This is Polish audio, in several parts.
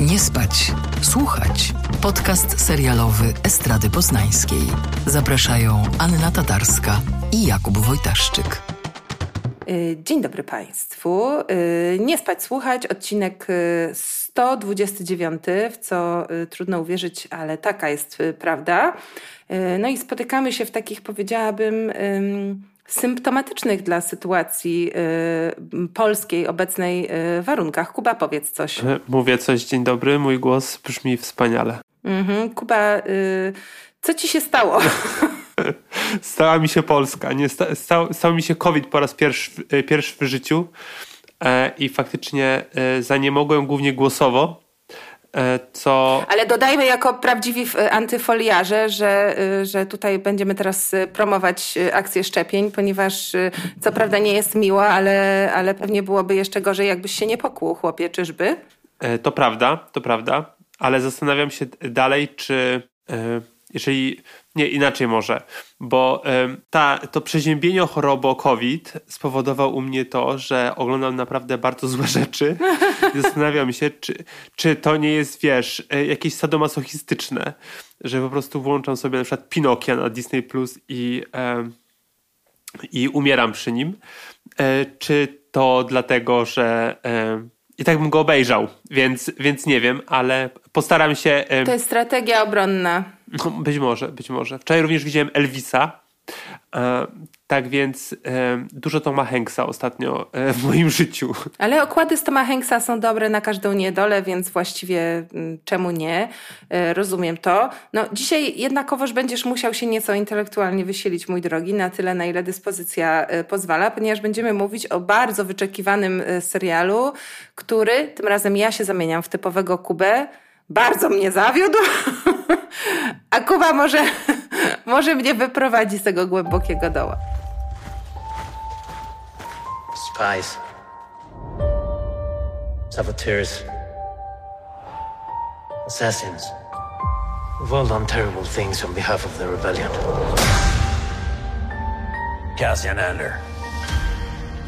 Nie spać, słuchać. Podcast serialowy Estrady Poznańskiej. Zapraszają Anna Tatarska i Jakub Wojtaszczyk. Y, dzień dobry Państwu. Y, Nie spać, słuchać. Odcinek 129, w co y, trudno uwierzyć, ale taka jest prawda. No i spotykamy się w takich, powiedziałabym, symptomatycznych dla sytuacji y, polskiej obecnej y, warunkach. Kuba, powiedz coś. E, mówię coś, dzień dobry, mój głos brzmi wspaniale. Mhm. Kuba, y, co ci się stało? Stała mi się Polska. Nie, sta, stał, stał mi się COVID po raz pierwszy, e, pierwszy w życiu e, i faktycznie e, za nie mogłem głównie głosowo co... Ale dodajmy jako prawdziwi antyfoliarze, że, y, że tutaj będziemy teraz promować akcję szczepień, ponieważ co prawda nie jest miło, ale, ale pewnie byłoby jeszcze gorzej, jakbyś się nie pokłuł, chłopie, czyżby? E, to prawda, to prawda, ale zastanawiam się dalej, czy e, jeżeli nie, inaczej może, bo ta, to przeziębienie chorobo COVID spowodował u mnie to, że oglądam naprawdę bardzo złe rzeczy. Zastanawiam się, czy, czy to nie jest, wiesz, e, jakieś sadomasochistyczne, że po prostu włączam sobie na przykład Pinokia na Disney Plus i, i umieram przy nim. E, czy to dlatego, że i tak bym go obejrzał, więc, więc nie wiem, ale postaram się. To jest strategia obronna. No, być może, być może. Wczoraj również widziałem Elvisa. E, tak więc e, dużo Toma Hanksa ostatnio e, w moim życiu. Ale okłady z Toma Hanksa są dobre na każdą niedolę, więc właściwie mm, czemu nie? Rozumiem to. No, dzisiaj jednakowoż będziesz musiał się nieco intelektualnie wysilić, mój drogi, na tyle, na ile dyspozycja pozwala, ponieważ będziemy mówić o bardzo wyczekiwanym serialu, który, tym razem ja się zamieniam w typowego Kubę, bardzo mnie zawiódł, a Kuba może, może mnie wyprowadzi z tego głębokiego doła. Spies. Saboteurs. Assassins. We've all done terrible things on behalf of the rebellion. Cassian Ander.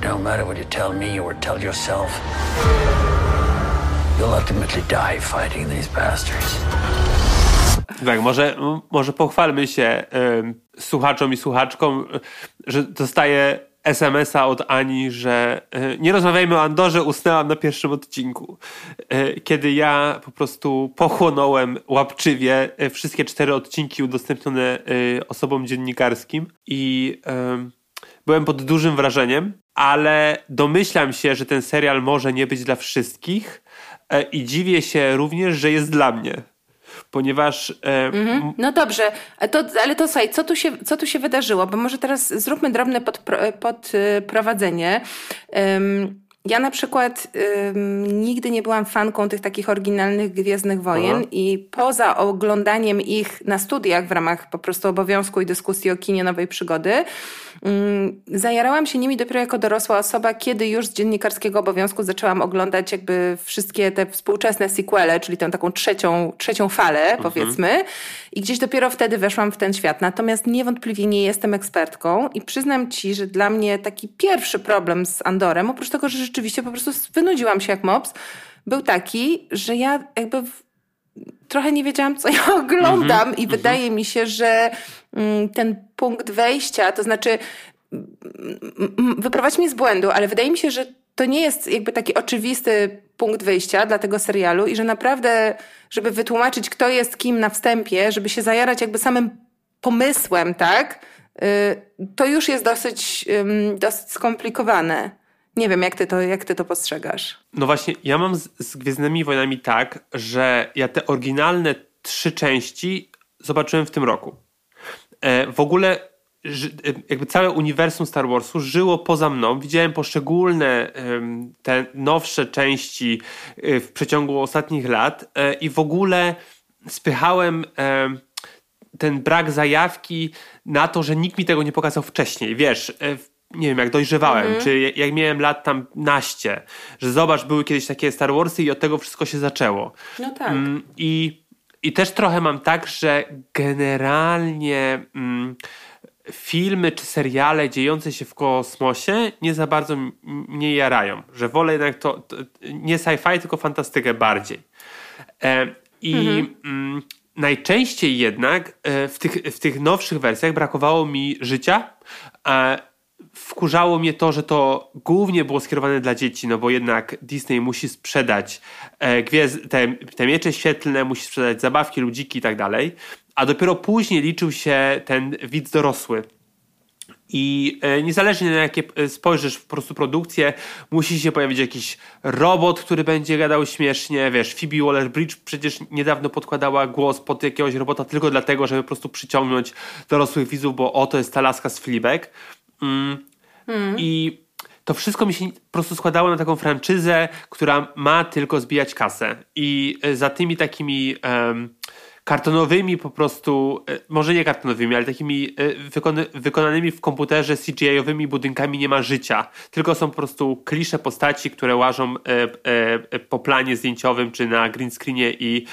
Don't matter what you tell me or tell yourself. You'll ultimately die fighting these bastards. Tak, może, może pochwalmy się y, słuchaczom i słuchaczkom, że dostaję SMS-a od Ani, że y, nie rozmawiajmy o Andorze, usnęłam na pierwszym odcinku. Y, kiedy ja po prostu pochłonąłem łapczywie y, wszystkie cztery odcinki udostępnione osobom dziennikarskim i byłem pod dużym wrażeniem, ale domyślam się, że ten serial może nie być dla wszystkich, E, i dziwię się również, że jest dla mnie. Ponieważ. E, mhm. No dobrze, to, ale to słuchaj, co tu, się, co tu się wydarzyło? Bo może teraz zróbmy drobne podprowadzenie. Ja na przykład nigdy nie byłam fanką tych takich oryginalnych Gwiezdnych Wojen Aha. i poza oglądaniem ich na studiach w ramach po prostu obowiązku i dyskusji o kinie nowej przygody, zajarałam się nimi dopiero jako dorosła osoba, kiedy już z dziennikarskiego obowiązku zaczęłam oglądać jakby wszystkie te współczesne sequele, czyli tę taką trzecią, trzecią falę, mhm. powiedzmy. I gdzieś dopiero wtedy weszłam w ten świat. Natomiast niewątpliwie nie jestem ekspertką i przyznam ci, że dla mnie taki pierwszy problem z Andorem, oprócz tego, że rzeczywiście po prostu wynudziłam się jak mops, był taki, że ja jakby trochę nie wiedziałam, co ja oglądam mm -hmm, i mm -hmm. wydaje mi się, że mm, ten punkt wejścia, to znaczy wyprowadź mnie z błędu, ale wydaje mi się, że to nie jest jakby taki oczywisty punkt wyjścia dla tego serialu i że naprawdę, żeby wytłumaczyć, kto jest kim na wstępie, żeby się zajarać jakby samym pomysłem, tak, y, to już jest dosyć, dosyć skomplikowane. Nie wiem, jak ty to, jak ty to postrzegasz. No właśnie, ja mam z, z Gwiezdnymi Wojnami tak, że ja te oryginalne trzy części zobaczyłem w tym roku. E, w ogóle jakby całe uniwersum Star Warsu żyło poza mną. Widziałem poszczególne te nowsze części e, w przeciągu ostatnich lat e, i w ogóle spychałem ten brak zajawki na to, że nikt mi tego nie pokazał wcześniej. Wiesz, nie wiem, jak dojrzewałem, mhm. czy jak miałem lat tam naście, że zobacz, były kiedyś takie Star Warsy i od tego wszystko się zaczęło. No tak. Mm, I, i też trochę mam tak, że generalnie mm, filmy czy seriale dziejące się w kosmosie nie za bardzo mnie jarają, że wolę jednak to, to nie sci-fi, tylko fantastykę bardziej. I mhm. mm, najczęściej jednak w tych, w tych nowszych wersjach brakowało mi życia. Wkurzało mnie to, że to głównie było skierowane dla dzieci, no bo jednak Disney musi sprzedać te, te miecze świetlne, musi sprzedać zabawki, ludziki i tak dalej a dopiero później liczył się ten widz dorosły. I e, niezależnie na jakie e, spojrzysz po prostu produkcję, musi się pojawić jakiś robot, który będzie gadał śmiesznie. Wiesz, Phoebe Waller-Bridge przecież niedawno podkładała głos pod jakiegoś robota tylko dlatego, żeby po prostu przyciągnąć dorosłych widzów, bo oto jest ta laska z Fleabag. Mm. Hmm. I to wszystko mi się po prostu składało na taką franczyzę, która ma tylko zbijać kasę. I e, za tymi takimi... Um, kartonowymi po prostu, e, może nie kartonowymi, ale takimi e, wykony, wykonanymi w komputerze CGI-owymi budynkami nie ma życia. Tylko są po prostu klisze postaci, które łażą e, po planie zdjęciowym czy na green screenie i,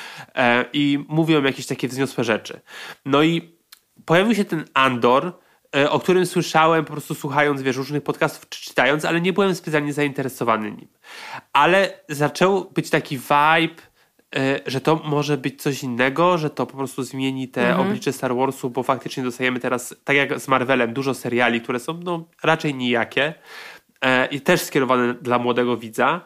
i mówią jakieś takie wzniosłe rzeczy. No i pojawił się ten Andor, o którym słyszałem po prostu słuchając wiesz, różnych podcastów czy czytając, ale nie byłem specjalnie zainteresowany nim. Ale zaczął być taki vibe E, że to może być coś innego, że to po prostu zmieni te mhm. oblicze Star Warsu, bo faktycznie dostajemy teraz, tak jak z Marvelem, dużo seriali, które są no, raczej nijakie e, i też skierowane dla młodego widza.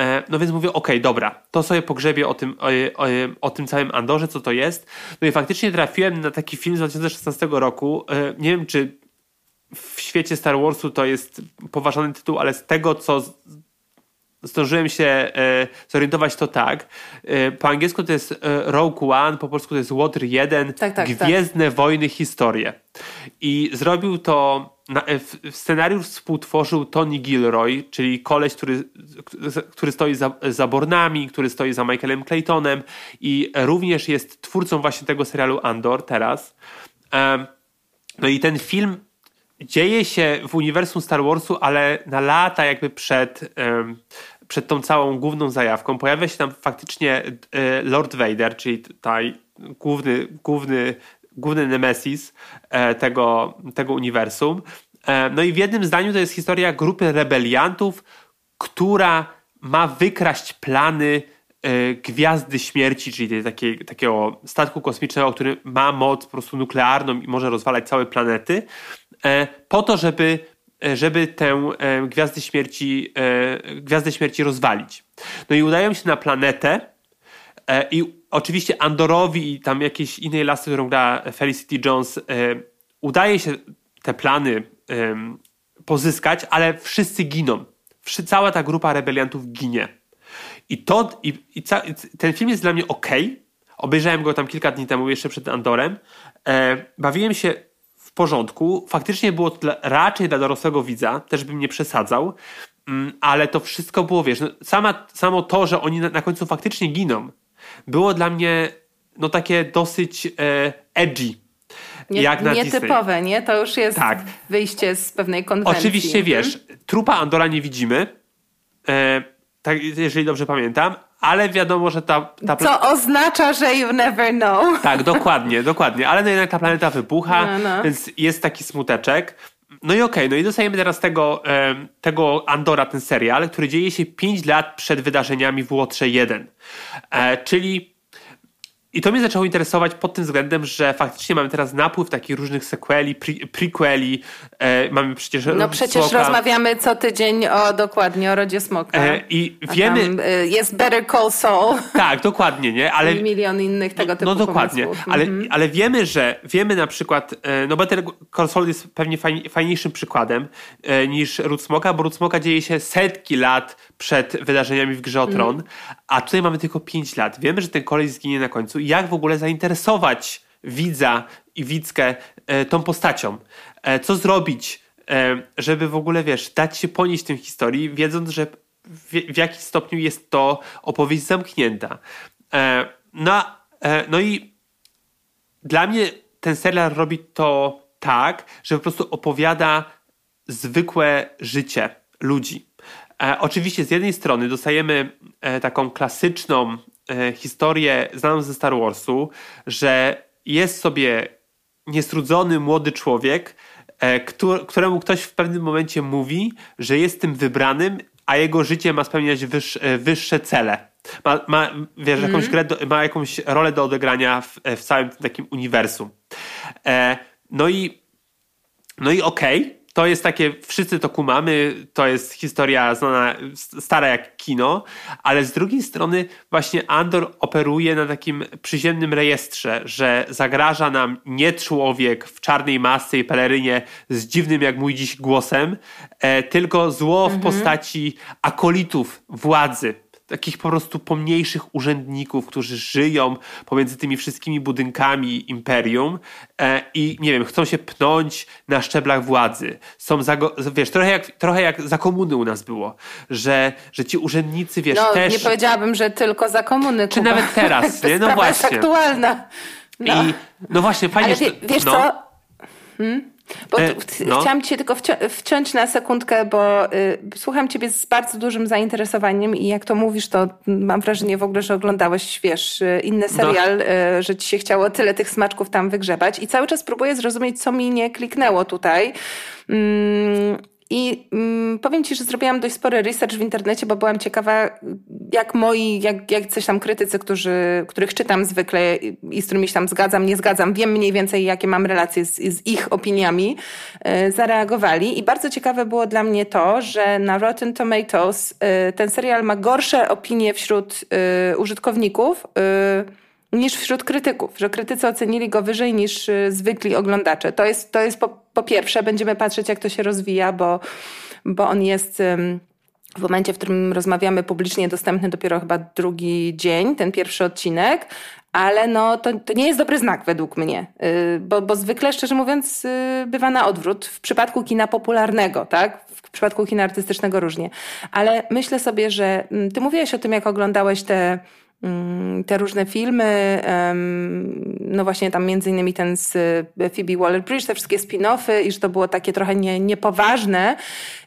E, no więc mówię, okej, okay, dobra, to sobie pogrzebię o tym, o, o, o, tym całym Andorze, co to jest. No i faktycznie trafiłem na taki film z 2016 roku. E, nie wiem, czy w świecie Star Warsu to jest poważany tytuł, ale z tego, co zdążyłem się e, zorientować to tak. E, po angielsku to jest e, Rogue One, po polsku to jest Water 1, tak, tak, Gwiezdne tak. Wojny, historie. I zrobił to, na, e, w, scenariusz współtworzył Tony Gilroy, czyli koleś, który, który stoi za, za Bornami, który stoi za Michaelem Claytonem i również jest twórcą właśnie tego serialu Andor teraz. No i ten film dzieje się w uniwersum Star Warsu, ale na lata jakby przed, przed tą całą główną zajawką. Pojawia się tam faktycznie e, Lord Vader, czyli tutaj główny, główny, główny nemesis e, tego, tego uniwersum. E, no i w jednym zdaniu to jest historia grupy rebeliantów, która ma wykraść plany Gwiazdy Śmierci, czyli takiej, takiego statku kosmicznego, który ma moc po prostu nuklearną i może rozwalać całe planety. Po to, żeby, żeby tę e, gwiazdę śmierci, gwiazdę śmierci rozwalić. No i udają się na planetę i oczywiście Andorowi i tam jakiejś innej lasy, którą gra Felicity Jones, udaje się te plany pozyskać, ale wszyscy giną. Cała ta grupa rebeliantów ginie. I, to, i, i ca, ten film jest dla mnie ok. Obejrzałem go tam kilka dni temu, jeszcze przed Andorem. E, bawiłem się w porządku. Faktycznie było to dla, raczej dla dorosłego widza, też bym nie przesadzał, mm, ale to wszystko było, wiesz, no, sama, samo to, że oni na, na, końcu faktycznie giną, było dla mnie no takie dosyć e, edgy. Nie, jak na nietypowe, Disney. nie? To już jest tak. wyjście z pewnej konwencji. Oczywiście, mhm. wiesz, trupa Andora nie widzimy, e, tak, jeżeli dobrze pamiętam, ale wiadomo, że ta, ta Co oznacza, że you never know. Tak, dokładnie, dokładnie. Ale no jednak ta planeta wybucha, no, no. więc jest taki smuteczek. No i okej, okay, no i dostajemy teraz tego, tego Andora, ten serial, który dzieje się 5 lat przed wydarzeniami w Łotrze 1. E, czyli i to mnie zaczęło interesować pod tym względem, że faktycznie mamy teraz napływ takich różnych sequeli, pre prequeli, e, mamy przecież No przecież Smoka. rozmawiamy co tydzień o dokładnie o Rodzie Smoka. E, I wiemy... Tam, e, jest Better Call Saul. Tak, dokładnie, nie? Ale, I milion innych tego typu No dokładnie, ale, mhm. ale wiemy, że wiemy na przykład, e, no Better Call Saul jest pewnie fajniejszym przykładem e, niż Ród Smoka, bo Ród Smoka dzieje się setki lat przed wydarzeniami w Grze o Tron, mm. a tutaj mamy tylko 5 lat. Wiemy, że ten kolej zginie na końcu jak w ogóle zainteresować widza i widzkę e, tą postacią. E, co zrobić, e, żeby w ogóle, wiesz, dać się ponieść tym historii, wiedząc, że w, w jakim stopniu jest to opowieść zamknięta. E, no, e, no i dla mnie ten serial robi to tak, że po prostu opowiada zwykłe życie ludzi. E, oczywiście z jednej strony dostajemy taką klasyczną E, historię znaną ze Star Warsu, że jest sobie niestrudzony młody człowiek, e, któremu ktoś w pewnym momencie mówi, że jest tym wybranym, a jego życie ma spełniać wyższe, wyższe cele. Ma, ma wiesz, mm. jakąś grę, ma jakąś rolę do odegrania w, w całym takim uniwersum. E, no i no i okej, okay, to jest takie, wszyscy to kumamy, to jest historia znana, stara jak kino, ale z drugiej strony właśnie Andor operuje na takim przyziemnym rejestrze, że zagraża nam nie człowiek w czarnej masce i pelerynie z dziwnym jak mój dziś głosem, e, tylko zło w mhm. postaci akolitów władzy, takich po prostu pomniejszych urzędników, którzy żyją pomiędzy tymi wszystkimi budynkami imperium e, i nie wiem, chcą się pnąć na szczeblach władzy. Są wiesz, trochę jak, trochę jak za komuny u nas było, że, że ci urzędnicy, wiesz, no, też... nie powiedziałabym, że tylko za komuny. Czy nawet teraz, nie? No właśnie. jest aktualna. No. I, no właśnie, fajnie, Ale wie, wiesz no. co? Hmm? Bo e, no. chciałam cię tylko wci wciąć na sekundkę, bo y, słucham ciebie z bardzo dużym zainteresowaniem i jak to mówisz, to mam wrażenie w ogóle, że oglądałeś, wiesz, y, inny no. serial, no. y, że ci się chciało tyle tych smaczków tam wygrzebać i cały czas próbuję zrozumieć, co mi nie kliknęło tutaj. Mm, i mm, powiem Ci, że zrobiłam dość spory research w internecie, bo byłam ciekawa, jak moi, jak, jak coś tam krytycy, którzy, których czytam zwykle i z którymi się tam zgadzam, nie zgadzam, wiem mniej więcej, jakie mam relacje z, z ich opiniami, e, zareagowali. I bardzo ciekawe było dla mnie to, że na Rotten Tomatoes e, ten serial ma gorsze opinie wśród e, użytkowników niż wśród krytyków, że krytycy ocenili go wyżej niż y, zwykli oglądacze. To jest, to jest po, po pierwsze, będziemy patrzeć, jak to się rozwija, bo, bo on jest w momencie, w którym rozmawiamy publicznie, dostępny dopiero chyba drugi dzień, ten pierwszy odcinek, ale no, to, to nie jest dobry znak według mnie, y, bo, bo zwykle, szczerze mówiąc, y, bywa na odwrót w przypadku kina popularnego, tak? W przypadku kina artystycznego różnie. Ale myślę sobie, że mm, ty mówiłeś o tym, jak oglądałeś te te różne filmy, no właśnie tam między innymi ten z e, Phoebe Waller-Bridge, te wszystkie spin-offy i że to było takie trochę nie, niepoważne.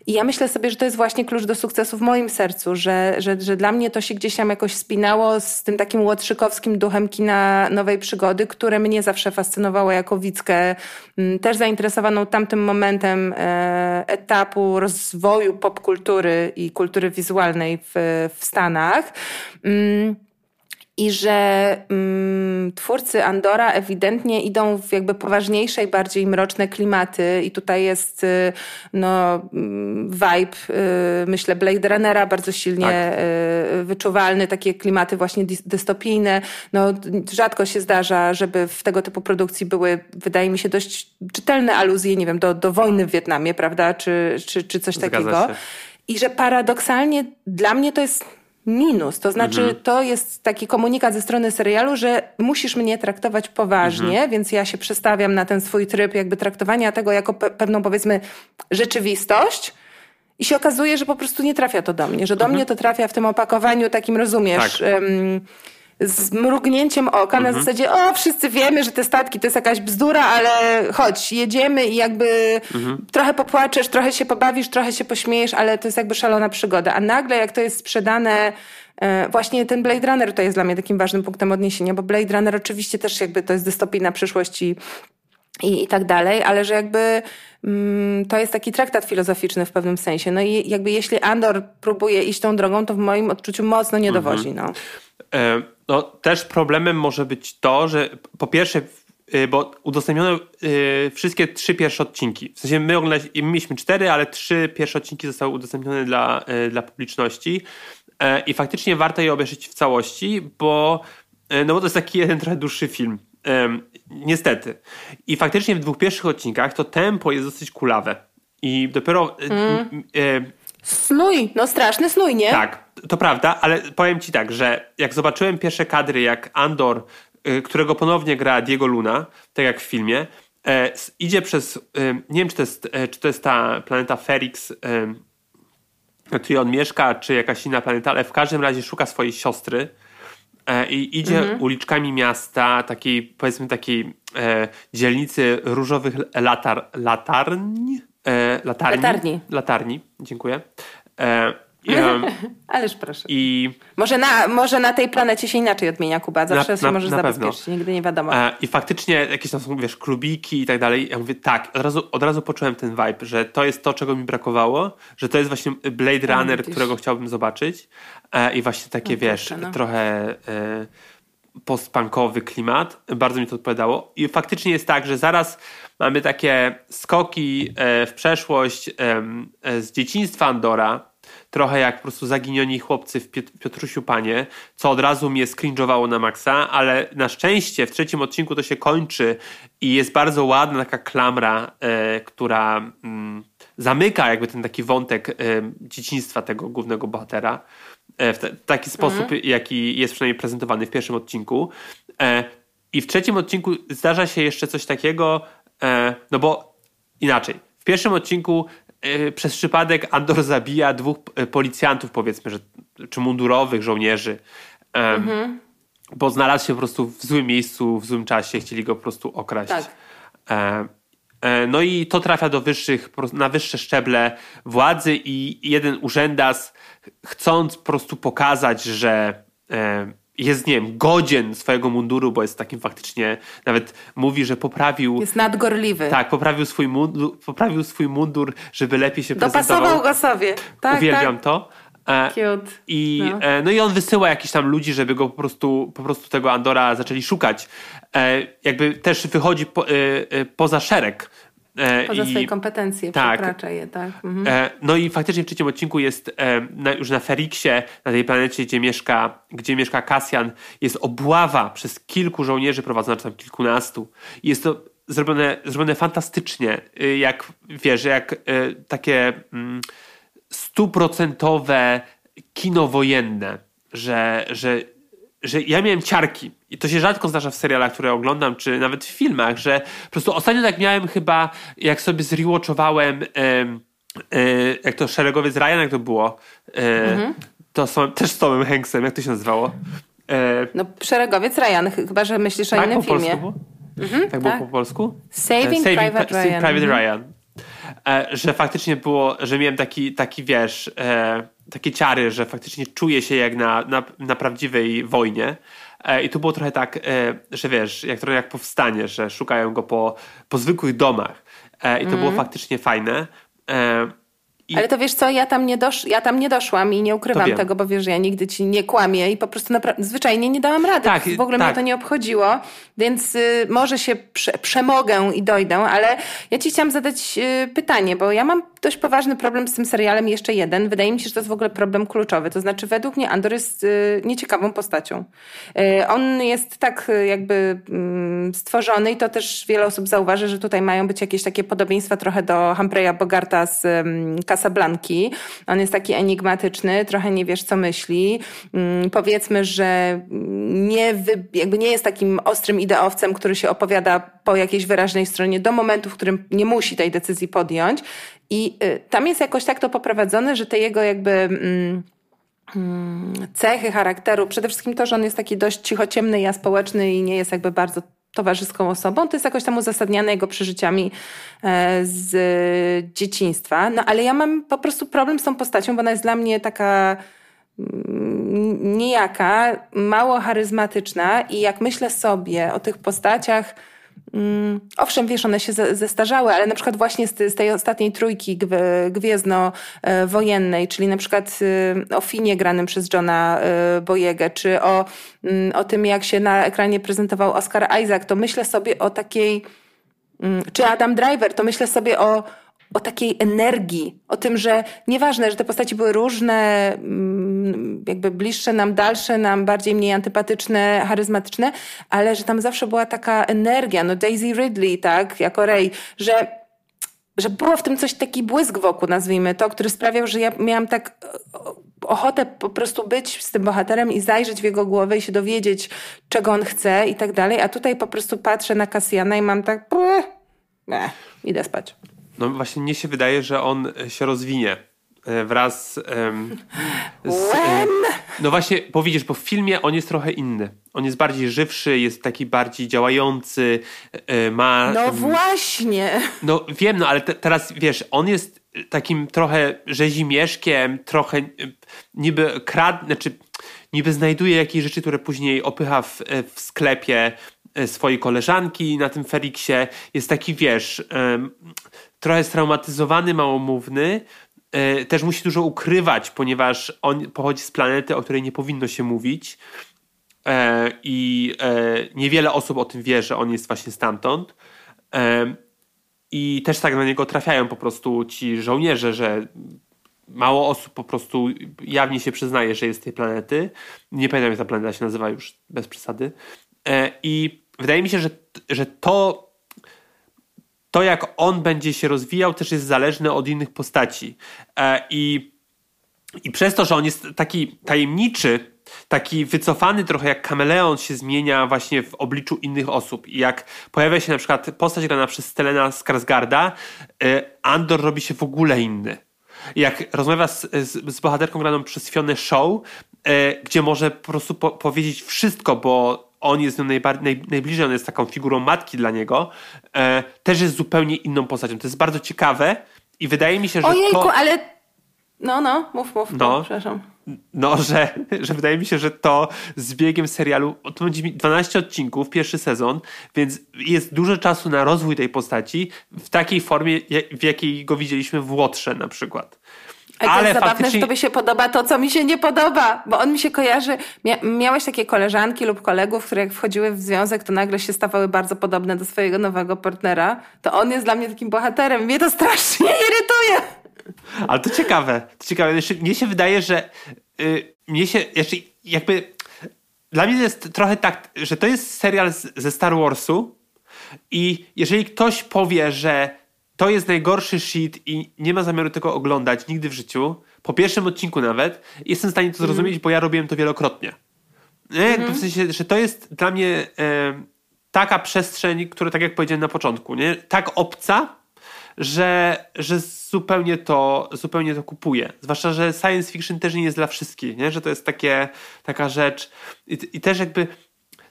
I ja myślę sobie, że to jest właśnie klucz do sukcesu w moim sercu, że, że, że dla mnie to się gdzieś tam jakoś spinało z tym takim łotrzykowskim duchem kina nowej przygody, które mnie zawsze fascynowało jako widzkę, mm, też zainteresowaną tamtym momentem e, etapu rozwoju popkultury i kultury wizualnej w, w Stanach. I że mm, twórcy Andora ewidentnie idą w jakby poważniejsze i bardziej mroczne klimaty i tutaj jest y, no, mm, vibe, y, myślę, Blade Runnera bardzo silnie tak. Y, wyczuwalny, takie klimaty właśnie dystopijne. No, rzadko się zdarza, żeby w tego typu produkcji były, wydaje mi się, dość czytelne aluzje, nie wiem, do, do wojny w Wietnamie, prawda, czy, czy, czy coś Zgadza takiego. Się. I że paradoksalnie dla mnie to jest minus. To znaczy, mhm. to jest taki komunikat ze strony serialu, że musisz mnie traktować poważnie, mhm. więc ja się przestawiam na ten swój tryb jakby traktowania tego jako pe pewną powiedzmy rzeczywistość. I się okazuje, że po prostu nie trafia to do mnie, że do mhm. mnie to trafia w tym opakowaniu takim, rozumiesz, tak. um, z mrugnięciem oka mhm. na zasadzie, o, wszyscy wiemy, że te statki to jest jakaś bzdura, ale chodź, jedziemy i jakby mhm. trochę popłaczesz, trochę się pobawisz, trochę się pośmiejesz, ale to jest jakby szalona przygoda. A nagle jak to jest sprzedane e, Właśnie ten Blade Runner to jest dla mnie takim ważnym punktem odniesienia, bo Blade Runner oczywiście też jakby to jest dystopijna przyszłość i, i, i tak dalej, ale że jakby mm, to jest taki traktat filozoficzny w pewnym sensie. No i jakby jeśli Andor próbuje iść tą drogą, to w moim odczuciu mocno nie dowodzi. Mhm. No. E no, też problemem może być to, że po pierwsze, y, bo udostępniono y, wszystkie trzy pierwsze odcinki. W sensie my mieliśmy cztery, ale trzy pierwsze odcinki zostały udostępnione dla, y, dla publiczności. E, I faktycznie warto je obejrzeć w całości, bo, no bo to jest taki jeden trochę dłuższy film. Niestety. I faktycznie w dwóch pierwszych odcinkach to tempo jest dosyć kulawe. I dopiero. Mm. Snój, no straszny snój, nie? Tak, to prawda, ale powiem ci tak, że jak zobaczyłem pierwsze kadry, jak Andor, y, którego ponownie gra Diego Luna, tak jak w filmie, e, idzie przez, nie wiem czy to jest, e, czy to jest ta planeta Ferix, na której on mieszka, czy jakaś inna planeta, ale w każdym razie szuka swojej siostry e, i idzie mhm. uliczkami miasta, takiej powiedzmy takiej dzielnicy różowych latar, latarń, latarni, latarni. Latarni, dziękuję. Um, Ależ proszę. I może na, może na tej planecie się inaczej odmienia Kuba. Zawsze na, się na, możesz na zabezpieczyć. Pewno. Nigdy nie wiadomo. E, I faktycznie jakieś tam są, wiesz, klubiki i tak dalej. Ja mówię, tak, od razu, od razu poczułem ten vibe, że to jest to, czego mi brakowało, że to jest właśnie Blade Runner, którego chciałbym zobaczyć. E, I właśnie takie, No, wiesz, no. trochę e, postpunkowy klimat. Bardzo mi to odpowiadało. I faktycznie jest tak, że zaraz mamy takie skoki w przeszłość z dzieciństwa Andora, trochę jak po prostu zaginioni chłopcy w Piot- Piotrusiu Panie, co od razu mnie skringowało na maksa, ale na szczęście w trzecim odcinku to się kończy i jest bardzo ładna taka klamra, e, która mm, zamyka jakby ten taki wątek e, dzieciństwa tego głównego bohatera e, w te, taki sposób, jaki jest przynajmniej prezentowany w pierwszym odcinku. I w trzecim odcinku zdarza się jeszcze coś takiego, no bo inaczej. W pierwszym odcinku przez przypadek Andor zabija dwóch e, policjantów, powiedzmy, że, czy mundurowych żołnierzy. E, Bo znalazł się po prostu w złym miejscu, w złym czasie, chcieli go po prostu okraść. Tak. E, e, no i to trafia do wyższych, na wyższe szczeble władzy i jeden urzędas chcąc po prostu pokazać, że jest, nie wiem, godzien swojego munduru, bo jest takim faktycznie, nawet mówi, że poprawił Jest nadgorliwy. tak, poprawił swój, mundur, poprawił swój mundur, żeby lepiej się Dopasował prezentował. go sobie. Tak, Uwielbiam tak. to. E, Cute. I, No. e, no i on wysyła jakichś tam ludzi, żeby go po prostu, po prostu tego Andora zaczęli szukać. E, jakby też wychodzi po, poza szereg. E, Poza i- swoje kompetencje tak. przekracza je, tak. Mhm. E, No i faktycznie w trzecim odcinku jest e, na, już na Feriksie, na tej planecie, gdzie mieszka, gdzie mieszka Kasjan, jest obława przez kilku żołnierzy prowadzonych, tam kilkunastu. I jest to zrobione, zrobione fantastycznie, y, jak wiesz, jak e, takie mm, stuprocentowe kino wojenne, że, że, że ja miałem ciarki. I to się rzadko zdarza w serialach, które oglądam, czy nawet w filmach, że po prostu ostatnio tak miałem chyba, jak sobie zrewatchowałem em, e, jak to Szeregowiec Ryan, jak to było? E, To są, też z Tomem Hanksem, jak to się nazywało? E, No, szeregowiec Ryan, ch- chyba, że myślisz o tak innym po polsku filmie. było? tak było tak. po polsku? Saving E, Private Saving Ryan. Private Mhm. Ryan. E, że faktycznie było, że miałem taki, taki wiesz, e, takie ciary, że faktycznie czuję się jak na, na, na prawdziwej wojnie. E, I tu było trochę tak, że wiesz, jak trochę jak powstanie, że szukają go po, po zwykłych domach. I to było faktycznie fajne. I- Ale to wiesz co, ja tam nie, dosz, ja tam nie doszłam i nie ukrywam tego, bo wiesz, że ja nigdy ci nie kłamię i po prostu napra- zwyczajnie nie dałam rady. Tak, w ogóle tak. mnie to nie obchodziło, więc y, może się prze, przemogę i dojdę, ale ja ci chciałam zadać y, pytanie, bo ja mam dość poważny problem z tym serialem, jeszcze jeden. Wydaje mi się, że to jest w ogóle problem kluczowy. To znaczy, według mnie Andor jest y, nieciekawą postacią. Y, on jest tak y, jakby mm, stworzony i to też wiele osób zauważy, że tutaj mają być jakieś takie podobieństwa trochę do Humphreya Bogarta z um, Casablanki. On jest taki enigmatyczny, trochę nie wiesz, co myśli. Mm, powiedzmy, że nie, wy, jakby nie jest takim ostrym ideowcem, który się opowiada po jakiejś wyraźnej stronie do momentu, w którym nie musi tej decyzji podjąć. I y, tam jest jakoś tak to poprowadzone, że te jego jakby... Mm, mm, cechy charakteru, przede wszystkim to, że on jest taki dość cichociemny i aspołeczny i nie jest jakby bardzo towarzyską osobą, to jest jakoś tam uzasadniane jego przeżyciami e, z dzieciństwa. No ale ja mam po prostu problem z tą postacią, bo ona jest dla mnie taka mm, nijaka, mało charyzmatyczna i jak myślę sobie o tych postaciach, Mm, owszem, wiesz, one się ze- zestarzały, ale na przykład właśnie z, z tej ostatniej trójki gw- gwiezdno-wojennej, czyli na przykład y, o Finie granym przez Johna y, Boyegę, czy o, mm, o tym, jak się na ekranie prezentował Oscar Isaac, to myślę sobie o takiej, mm, czy Adam Driver, to myślę sobie o, o takiej energii, o tym, że nieważne, że te postaci były różne, jakby bliższe nam, dalsze nam, bardziej mniej antypatyczne, charyzmatyczne, ale że tam zawsze była taka energia, no Daisy Ridley, tak, jako Rey, że że było w tym coś taki błysk wokół, nazwijmy to, który sprawiał, że ja miałam tak o- ochotę po prostu być z tym bohaterem i zajrzeć w jego głowę i się dowiedzieć, czego on chce i tak dalej, a tutaj po prostu patrzę na Kasjana i mam tak, "Bleh, nie, idę spać. No właśnie mnie się wydaje, że on e, się rozwinie e, wraz em, z... e? No właśnie, bo widzisz, bo w filmie on jest trochę inny. On jest bardziej żywszy, jest taki bardziej działający, e, ma... No właśnie. No wiem, no ale te, teraz wiesz, on jest takim trochę rzezimieszkiem, trochę niby krad, znaczy niby znajduje jakieś rzeczy, które później opycha w, w sklepie swojej koleżanki na tym Feriksie. Jest taki, wiesz, trochę straumatyzowany, małomówny, E, też musi dużo ukrywać, ponieważ on pochodzi z planety, o której nie powinno się mówić. E, I e, niewiele osób o tym wie, że on jest właśnie stamtąd. I też tak na niego trafiają po prostu ci żołnierze, że mało osób po prostu jawnie się przyznaje, że jest z tej planety. Nie pamiętam, jak ta planeta się nazywa już bez przesady. I wydaje mi się, że, że to to, jak on będzie się rozwijał, też jest zależne od innych postaci. E, I, i przez to, że on jest taki tajemniczy, taki wycofany trochę jak kameleon się zmienia właśnie w obliczu innych osób. I jak pojawia się na przykład postać grana przez Stelena Skarsgarda, e, Andor robi się w ogóle inny. Jak rozmawia z, z, z bohaterką graną przez Fionę Show, e, gdzie może po prostu po, powiedzieć wszystko, bo on jest naj, najbliżej, on jest taką figurą matki dla niego, e, też jest zupełnie inną postacią. To jest bardzo ciekawe i wydaje mi się, że Ojejku, to... ale... No, no, mów, mów, no, przepraszam. No, że, że wydaje mi się, że to z biegiem serialu, to będzie 12 odcinków, pierwszy sezon, więc jest dużo czasu na rozwój tej postaci w takiej formie, w jakiej go widzieliśmy w Łotrze na przykład. Ale, ale to zabawne, faktycznie... że tobie się podoba to, co mi się nie podoba, bo on mi się kojarzy. Mia miałeś takie koleżanki lub kolegów, które jak wchodziły w związek, to nagle się stawały bardzo podobne do swojego nowego partnera. To on jest dla mnie takim bohaterem. Mnie to strasznie irytuje. Ale to ciekawe. To ciekawe. Mnie się wydaje, że yy, mnie się jeszcze jakby. Dla mnie jest trochę tak, że to jest serial z, ze Star Warsu i jeżeli ktoś powie, że to jest najgorszy shit i nie ma zamiaru tego oglądać nigdy w życiu, po pierwszym odcinku nawet, jestem w stanie to zrozumieć, mm. bo ja robiłem to wielokrotnie. Mm. W sensie, że to jest dla mnie e, taka przestrzeń, która, tak jak powiedziałem na początku, nie? tak obca, że, że zupełnie, to, zupełnie to kupuję. Zwłaszcza, że science fiction też nie jest dla wszystkich, nie? że to jest takie, taka rzecz. I, I też jakby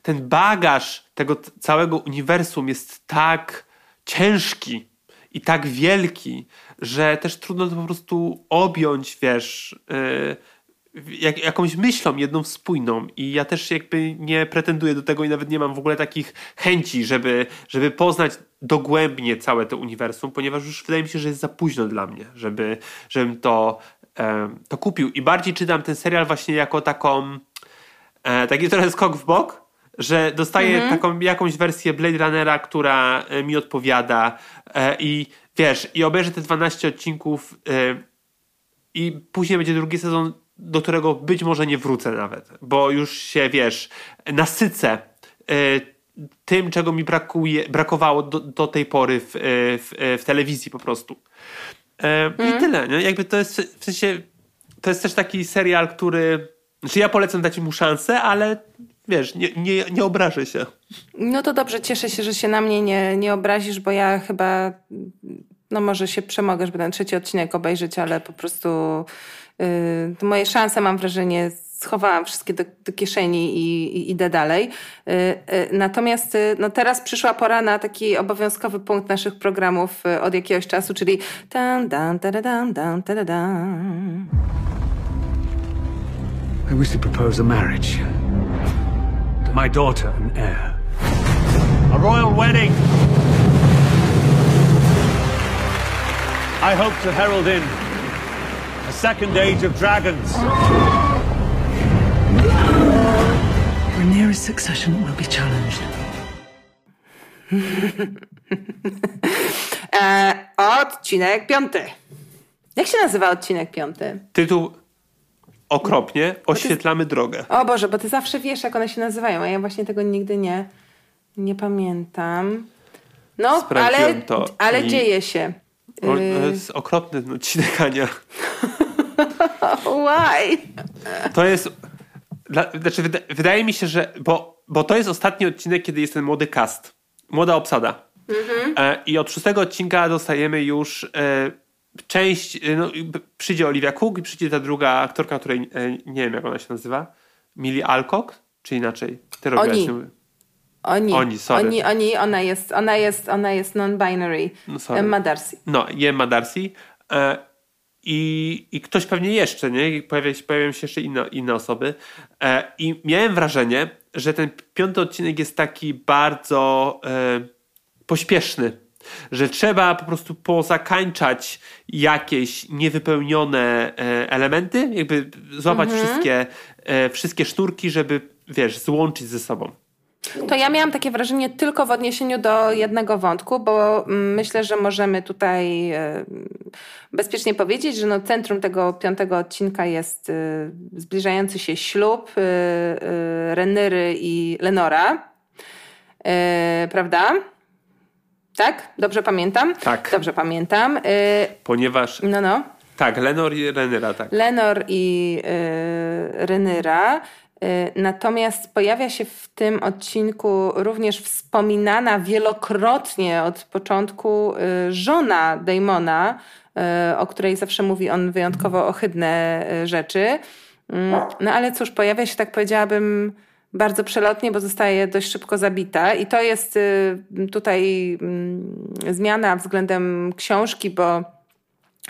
ten bagaż tego całego uniwersum jest tak ciężki, i tak wielki, że też trudno to po prostu objąć, wiesz, yy, jak, jakąś myślą jedną spójną. I ja też jakby nie pretenduję do tego i nawet nie mam w ogóle takich chęci, żeby, żeby poznać dogłębnie całe to uniwersum, ponieważ już wydaje mi się, że jest za późno dla mnie, żeby, żebym to, to kupił. I bardziej czytam ten serial właśnie jako taką e, taki trochę skok w bok, że dostaję mhm. taką jakąś wersję Blade Runnera, która e, mi odpowiada e, i wiesz, i obejrzę te 12 odcinków e, i później będzie drugi sezon, do którego być może nie wrócę nawet, bo już się, wiesz, nasycę tym, czego mi brakuje, brakowało do, do tej pory w, w, w telewizji po prostu. Mhm. I tyle, nie? Jakby to jest, w sensie, to jest też taki serial, który, znaczy ja polecam dać mu szansę, ale wiesz, nie, nie, nie obrażę się. No to dobrze, cieszę się, że się na mnie nie, nie obrazisz, bo ja chyba, no może się przemogę, żeby ten trzeci odcinek obejrzeć, ale po prostu yy, moje szanse mam wrażenie schowałam wszystkie do, do kieszeni i, i, idę dalej. Yy, yy, natomiast y, no teraz przyszła pora na taki obowiązkowy punkt naszych programów y, od jakiegoś czasu, czyli dan, dan, dan, dan, dan, dan, dan. I wish to propose a marriage my daughter and heir. A royal wedding. I hope to herald in a second age of dragons. Rhaenyra's succession will be challenged. e, odcinek piąty. Jak się nazywa odcinek piąty? Tytuł okropnie, oświetlamy drogę. O Boże, bo ty zawsze wiesz, jak one się nazywają, a ja właśnie tego nigdy nie, nie pamiętam. No, ale, to ale i... dzieje się. O, to y- jest okropny odcinek, Ania. Why? To jest... Dla, znaczy, wydaje mi się, że... Bo, bo to jest ostatni odcinek, kiedy jest ten młody cast. Młoda obsada. Mhm. E, I od szóstego odcinka dostajemy już... Część, y, no, przyjdzie Olivia Cook i przyjdzie ta druga aktorka, której y, nie wiem jak ona się nazywa, Millie Alcock, czy inaczej? Ty Oni. Oni, oni, sorry. oni, oni, ona jest, ona jest, ona jest non-binary. No, Emma Darcy. No, Emma Darcy. E, i, I ktoś pewnie jeszcze, nie? Pojawia się, pojawiają się jeszcze inne, inne osoby. E, I miałem wrażenie, że ten piąty odcinek jest taki bardzo e, pośpieszny. Że trzeba po prostu pozakańczać jakieś niewypełnione e, elementy, jakby złapać mhm. wszystkie, e, wszystkie sznurki, żeby, wiesz, złączyć ze sobą. To ja miałam takie wrażenie tylko w odniesieniu do jednego wątku, bo mm, myślę, że możemy tutaj e, bezpiecznie powiedzieć, że no centrum tego piątego odcinka jest zbliżający się ślub Renyry i Lenora. Prawda? Tak? Dobrze pamiętam? Tak. Dobrze pamiętam. Ponieważ... No, no. Tak, Lenor i Renyra, tak. Lenor i Renyra. Y, natomiast pojawia się w tym odcinku również wspominana wielokrotnie od początku y, żona Damona, y, o której zawsze mówi on wyjątkowo ohydne rzeczy. Mm, no ale cóż, pojawia się, tak powiedziałabym, bardzo przelotnie, bo zostaje dość szybko zabita. I to jest tutaj mm, zmiana względem książki, bo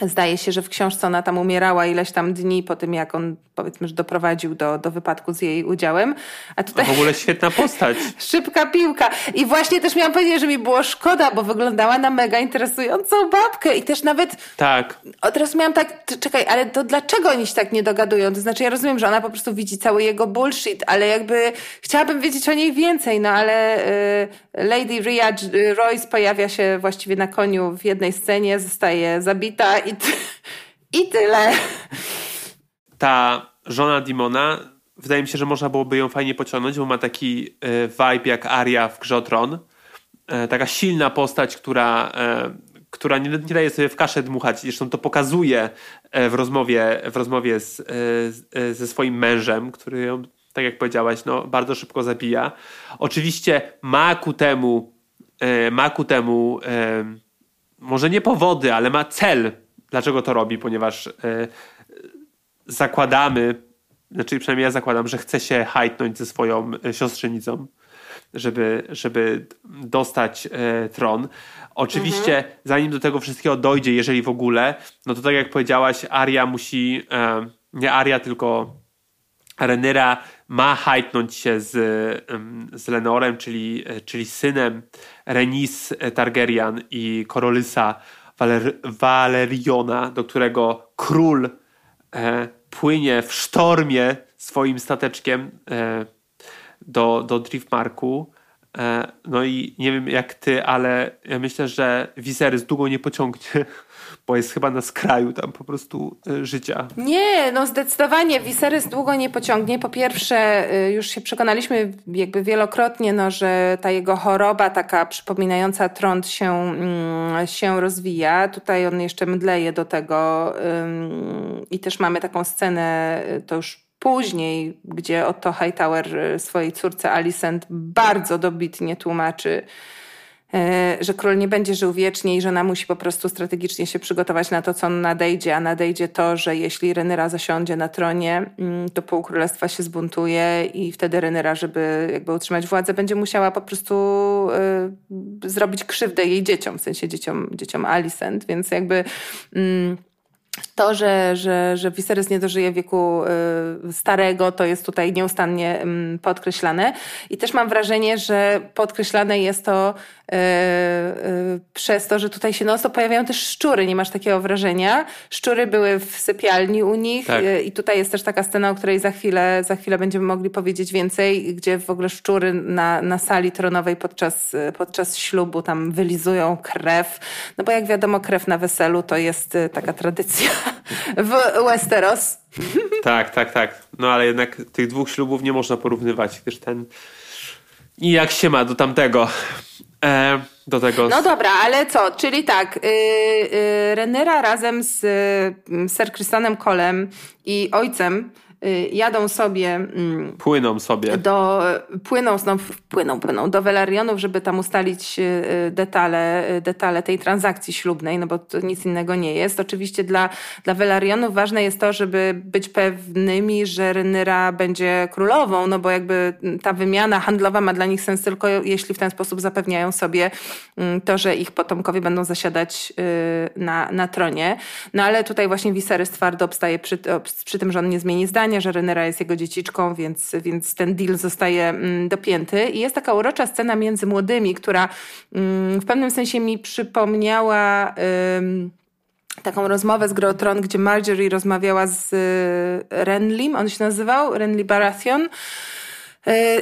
Zdaje się, że w książce ona tam umierała ileś tam dni po tym, jak on powiedzmy, że doprowadził do, do wypadku z jej udziałem. A tutaj... w ogóle świetna postać. Szybka piłka. I właśnie też miałam powiedzieć, że mi było szkoda, bo wyglądała na mega interesującą babkę i też nawet... Tak. Od razu miałam tak, czekaj, ale to dlaczego oni się tak nie dogadują? To znaczy ja rozumiem, że ona po prostu widzi cały jego bullshit, ale jakby chciałabym wiedzieć o niej więcej, no ale y, Lady Rhea Royce pojawia się właściwie na koniu w jednej scenie, zostaje zabita i, ty, i tyle. Ta żona Dimona, wydaje mi się, że można byłoby ją fajnie pociągnąć, bo ma taki e, vibe jak Aria w Grze o Tron. E, taka silna postać, która, e, która nie, nie daje sobie w kaszę dmuchać. Zresztą to pokazuje w rozmowie, w rozmowie z, ze swoim mężem, który ją, tak jak powiedziałaś, no, bardzo szybko zabija. Oczywiście ma ku temu, ma ku temu może nie powody, ale ma cel Dlaczego to robi? Ponieważ e, zakładamy, znaczy przynajmniej ja zakładam, że chce się hajtnąć ze swoją e, siostrzenicą, żeby, żeby dostać e, tron. Oczywiście, mhm. zanim do tego wszystkiego dojdzie, jeżeli w ogóle, no to tak jak powiedziałaś, Aria musi, nie Aria, tylko Renera ma hajtnąć się z, z Lenorem, czyli, czyli synem Renis Targaryen i Korolysa Waler Waleriona, do którego król e, płynie w sztormie swoim stateczkiem e, do, do Driftmarku. E, no i nie wiem jak ty, ale ja myślę, że Viserys długo nie pociągnie bo jest chyba na skraju tam po prostu y, życia. Nie, no zdecydowanie Viserys długo nie pociągnie. Po pierwsze, y, już się przekonaliśmy jakby wielokrotnie, no, że ta jego choroba taka przypominająca trąd się, mm, się rozwija. Tutaj on jeszcze mdleje do tego i też mamy taką scenę, y, to już później, gdzie Otto Hightower swojej córce Alicent bardzo dobitnie tłumaczy, że król nie będzie żył wiecznie i że ona musi po prostu strategicznie się przygotować na to, co nadejdzie, a nadejdzie to, że jeśli Renyra zasiądzie na tronie, mm, to pół królestwa się zbuntuje i wtedy Renyra, żeby jakby utrzymać władzę, będzie musiała po prostu y, zrobić krzywdę jej dzieciom, w sensie dzieciom, dzieciom Alicent, więc jakby... Y, to, że, że, że Viserys nie dożyje wieku y, starego, to jest tutaj nieustannie y, podkreślane. I też mam wrażenie, że podkreślane jest to przez to, że tutaj się no pojawiają też szczury. Nie masz takiego wrażenia? Szczury były w sypialni u nich tak. Y, i tutaj jest też taka scena, o której za chwilę, za chwilę będziemy mogli powiedzieć więcej, gdzie w ogóle szczury na, na sali tronowej podczas, podczas ślubu tam wylizują krew. No bo jak wiadomo, krew na weselu to jest taka tradycja w Westeros. Tak, tak, tak. No ale jednak tych dwóch ślubów nie można porównywać, gdyż ten i jak się ma do tamtego. E, do tego. No dobra, ale co? Czyli tak, yy, yy, Renera razem z yy, Sir Christianem Colem i ojcem y, jadą sobie. Mm, płyną sobie. Do, płyną, no, płyną, płyną do Velarionów, żeby tam ustalić detale, detale tej transakcji ślubnej, no bo to nic innego nie jest. Oczywiście dla, dla Velarionów ważne jest to, żeby być pewnymi, że Rynyra będzie królową, no bo jakby ta wymiana handlowa ma dla nich sens tylko jeśli w ten sposób zapewniają sobie mm, to, że ich potomkowie będą zasiadać na, na tronie. No ale tutaj właśnie Viserys twardo obstaje przy, przy tym, że on nie zmieni zdania, że Renera jest jego dzieciczką, więc, więc ten deal zostaje mm, dopięty. I jest taka urocza scena między młodymi, która mm, w pewnym sensie mi przypomniała taką rozmowę z Grotron, gdzie Marjorie rozmawiała z y, Renlim, on się nazywał, Renly Baratheon,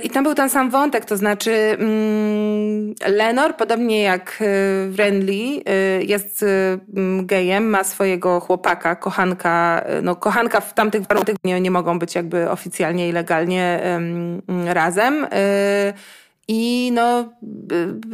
I tam był ten sam wątek, to znaczy mm, Lenor, podobnie jak e, Renly, e, jest gejem, ma swojego chłopaka, kochanka. No, kochanka w tamtych warunkach nie, nie mogą być jakby oficjalnie i legalnie razem. I no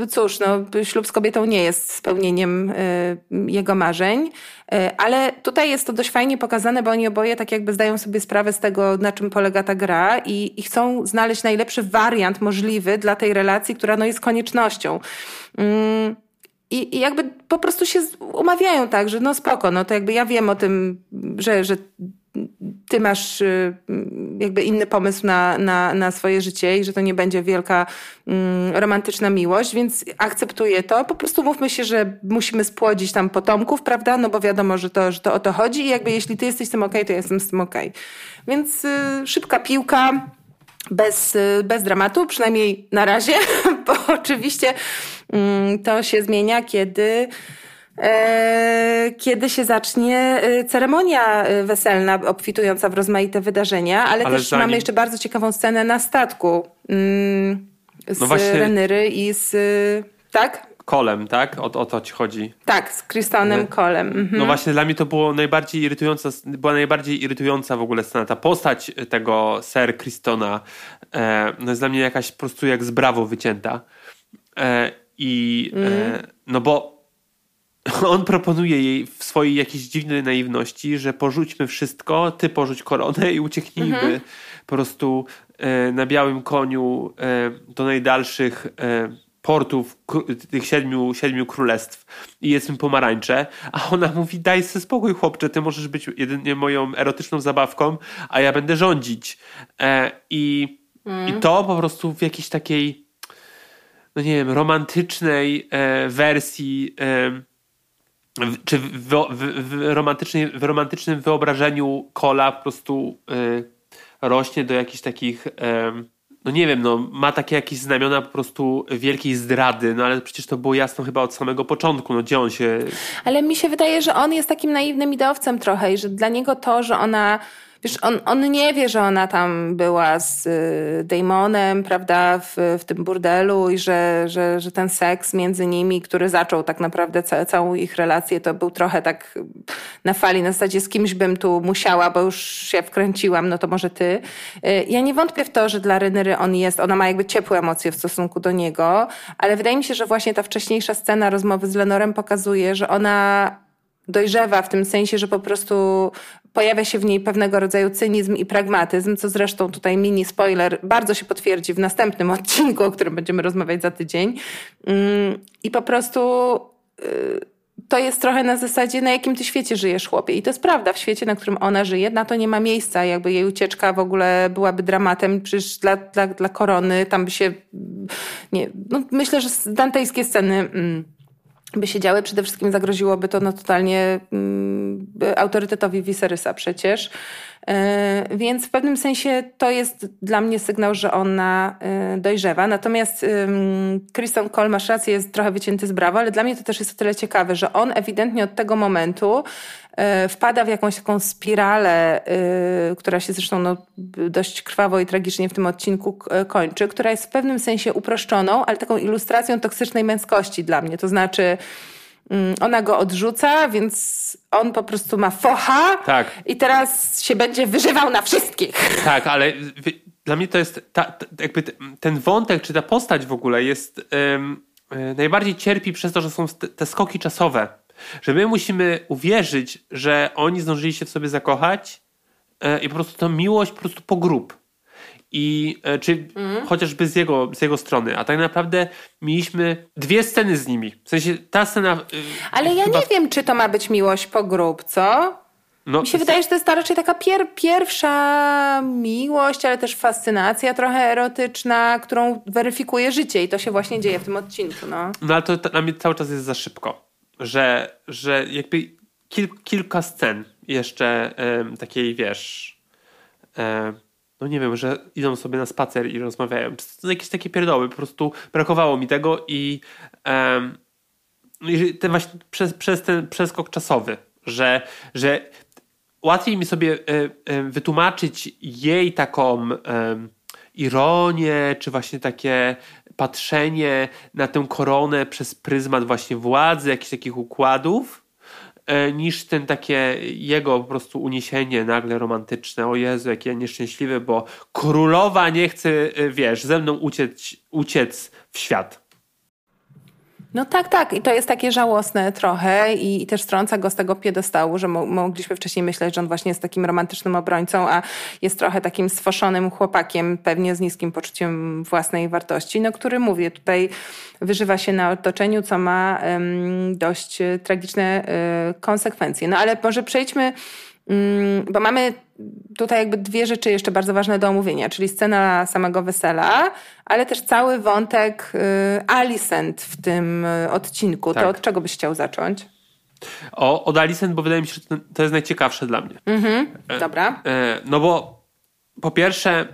cóż, no, ślub z kobietą nie jest spełnieniem y, jego marzeń, y, ale tutaj jest to dość fajnie pokazane, bo oni oboje tak jakby zdają sobie sprawę z tego, na czym polega ta gra i, i chcą znaleźć najlepszy wariant możliwy dla tej relacji, która no, jest koniecznością. Mm, i, I, jakby po prostu się umawiają tak, że no spoko, no to jakby ja wiem o tym, że, że ty masz y, jakby inny pomysł na, na, na swoje życie i że to nie będzie wielka mm, romantyczna miłość, więc akceptuję to. Po prostu mówmy się, że musimy spłodzić tam potomków, prawda? No bo wiadomo, że to, że to o to chodzi i jakby jeśli ty jesteś z tym okej, okay, to ja jestem z tym okej. Okay. Więc y, szybka piłka, bez, y, bez dramatu, przynajmniej na razie, bo oczywiście mm, to się zmienia, kiedy kiedy się zacznie e, ceremonia e, weselna obfitująca w rozmaite wydarzenia, ale, ale też zanim... mamy jeszcze bardzo ciekawą scenę na statku mm, z no właśnie... Renyry i z... Tak? Kolem, tak? O, o to ci chodzi. Tak, z Kristonem Kolem. Mhm. No właśnie dla mnie to było najbardziej irytująca, była najbardziej irytująca w ogóle scena. Ta postać tego Sir Kristona e, no jest dla mnie jakaś po prostu jak z brawo wycięta. E, I e, mhm. no bo on proponuje jej w swojej jakiejś dziwnej naiwności, że porzućmy wszystko, ty porzuć koronę i ucieknijmy mhm. po prostu e, na białym koniu e, do najdalszych e, portów tych siedmiu, siedmiu królestw i jedzmy pomarańcze, a ona mówi daj sobie spokój chłopcze, ty możesz być jedynie moją erotyczną zabawką, a ja będę rządzić. E, i, mm. I to po prostu w jakiejś takiej no nie wiem, romantycznej e, wersji e, czy w, w, w, romantycznym, w romantycznym wyobrażeniu Kola po prostu y, rośnie do jakichś takich, y, no nie wiem, no, ma takie jakieś znamiona po prostu wielkiej zdrady, no ale przecież to było jasno chyba od samego początku, no gdzie on się... Ale mi się wydaje, że on jest takim naiwnym ideowcem trochę i że dla niego to, że ona Wiesz, on, on nie wie, że ona tam była z y, Damonem, prawda, w, w tym burdelu i że, że, że ten seks między nimi, który zaczął tak naprawdę ca całą ich relację, to był trochę tak na fali, na zasadzie z kimś bym tu musiała, bo już się wkręciłam, no to może ty. Y, ja nie wątpię w to, że dla Rynery on jest, ona ma jakby ciepłe emocje w stosunku do niego, ale wydaje mi się, że właśnie ta wcześniejsza scena rozmowy z Lenorem pokazuje, że ona dojrzewa w tym sensie, że po prostu pojawia się w niej pewnego rodzaju cynizm i pragmatyzm, co zresztą tutaj mini spoiler bardzo się potwierdzi w następnym odcinku, o którym będziemy rozmawiać za tydzień. Mm, I po prostu y, to jest trochę na zasadzie, na jakim ty świecie żyjesz, chłopie. I to jest prawda, w świecie, na którym ona żyje, na to nie ma miejsca. Jakby jej ucieczka w ogóle byłaby dramatem, przecież dla, dla, dla korony tam by się... Nie, no myślę, że dantejskie sceny... Mm, by się działy, przede wszystkim zagroziłoby to no, totalnie mm, autorytetowi Viserysa przecież. E, więc w pewnym sensie to jest dla mnie sygnał, że ona e, dojrzewa. Natomiast Kristen Cole, masz rację, jest trochę wycięty z brawa, ale dla mnie to też jest o tyle ciekawe, że on ewidentnie od tego momentu e, wpada w jakąś taką spiralę, która się zresztą no, dość krwawo i tragicznie w tym odcinku kończy, która jest w pewnym sensie uproszczoną, ale taką ilustracją toksycznej męskości dla mnie. To znaczy, ona go odrzuca, więc on po prostu ma focha tak. i teraz się będzie wyżywał na wszystkich. Tak, ale dla mnie to jest ta, jakby ten wątek, czy ta postać w ogóle jest um, najbardziej cierpi przez to, że są te, te skoki czasowe. Że my musimy uwierzyć, że oni zdążyli się w sobie zakochać e, i po prostu ta miłość po prostu po grób. I e, czy mm. chociażby z jego, z jego strony. A tak naprawdę mieliśmy dwie sceny z nimi. W sensie ta scena. E, ale ja nie wiem, czy to ma być miłość po grób, co? No, Mi się wydaje, że to jest raczej taka pier pierwsza miłość, ale też fascynacja trochę erotyczna, którą weryfikuje życie i to się właśnie dzieje w tym odcinku. No, no ale to dla mnie cały czas jest za szybko, że, że jakby kil kilka scen jeszcze takiej, wiesz, no nie wiem, że idą sobie na spacer i rozmawiają. To są jakieś takie pierdoły, po prostu brakowało mi tego i um, ten właśnie przez, przez ten przeskok czasowy, że, że łatwiej mi sobie e, e, wytłumaczyć jej taką ironię, czy właśnie takie patrzenie na tę koronę przez pryzmat właśnie władzy, jakichś takich układów, niż ten takie jego po prostu uniesienie nagle romantyczne. O Jezu, jaki ja nieszczęśliwy, bo królowa nie chce, wiesz, ze mną uciec, uciec w świat. No tak, tak. I to jest takie żałosne trochę i, i też strąca go z tego piedestału, że mo mogliśmy wcześniej myśleć, że on właśnie jest takim romantycznym obrońcą, a jest trochę takim sfoszonym chłopakiem, pewnie z niskim poczuciem własnej wartości, no który, mówię, tutaj wyżywa się na otoczeniu, co ma um, dość tragiczne y, konsekwencje. No ale może przejdźmy bo mamy tutaj jakby dwie rzeczy jeszcze bardzo ważne do omówienia, czyli scena samego wesela, ale też cały wątek y, Alicent w tym y, odcinku. Tak. To od czego byś chciał zacząć? O, od Alicent, bo wydaje mi się, że to jest najciekawsze dla mnie. Mhm, e, dobra. E, no bo po pierwsze,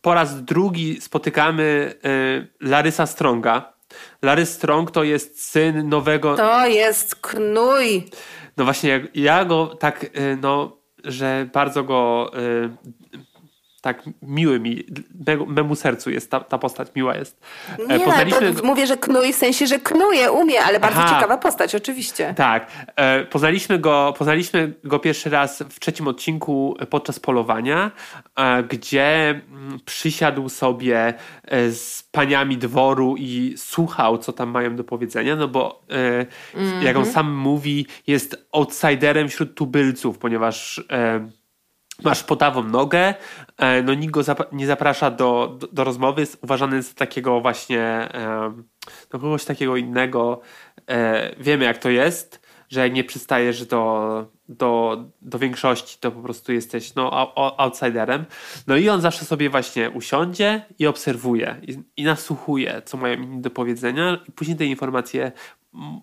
po raz drugi spotykamy e, Larysa Stronga. Larys Strong to jest syn nowego... To jest knój! No właśnie, ja go tak, y, no, że bardzo go y, tak miły mi, memu sercu jest ta, ta postać, miła jest. E, Nie, Poznaliśmy... to mówię, że knuje w sensie, że knuje, umie, ale bardzo Aha. ciekawa postać, oczywiście. Tak. E, poznaliśmy go, poznaliśmy go pierwszy raz w trzecim odcinku podczas polowania, e, gdzie mm, przysiadł sobie z paniami dworu i słuchał, co tam mają do powiedzenia, no bo mm -hmm. jak on mhm. sam mówi, jest outsiderem wśród tubylców, ponieważ masz podawą nogę, e, no nikt go nie zaprasza do, do, do, rozmowy, jest uważany za takiego właśnie, do kogoś takiego innego. E, wiemy jak to jest, że jak nie przystajesz do, do, do większości, to po prostu jesteś no, outsiderem. No i on zawsze sobie właśnie usiądzie i obserwuje i, i nasłuchuje, co mają inni do powiedzenia i później te informacje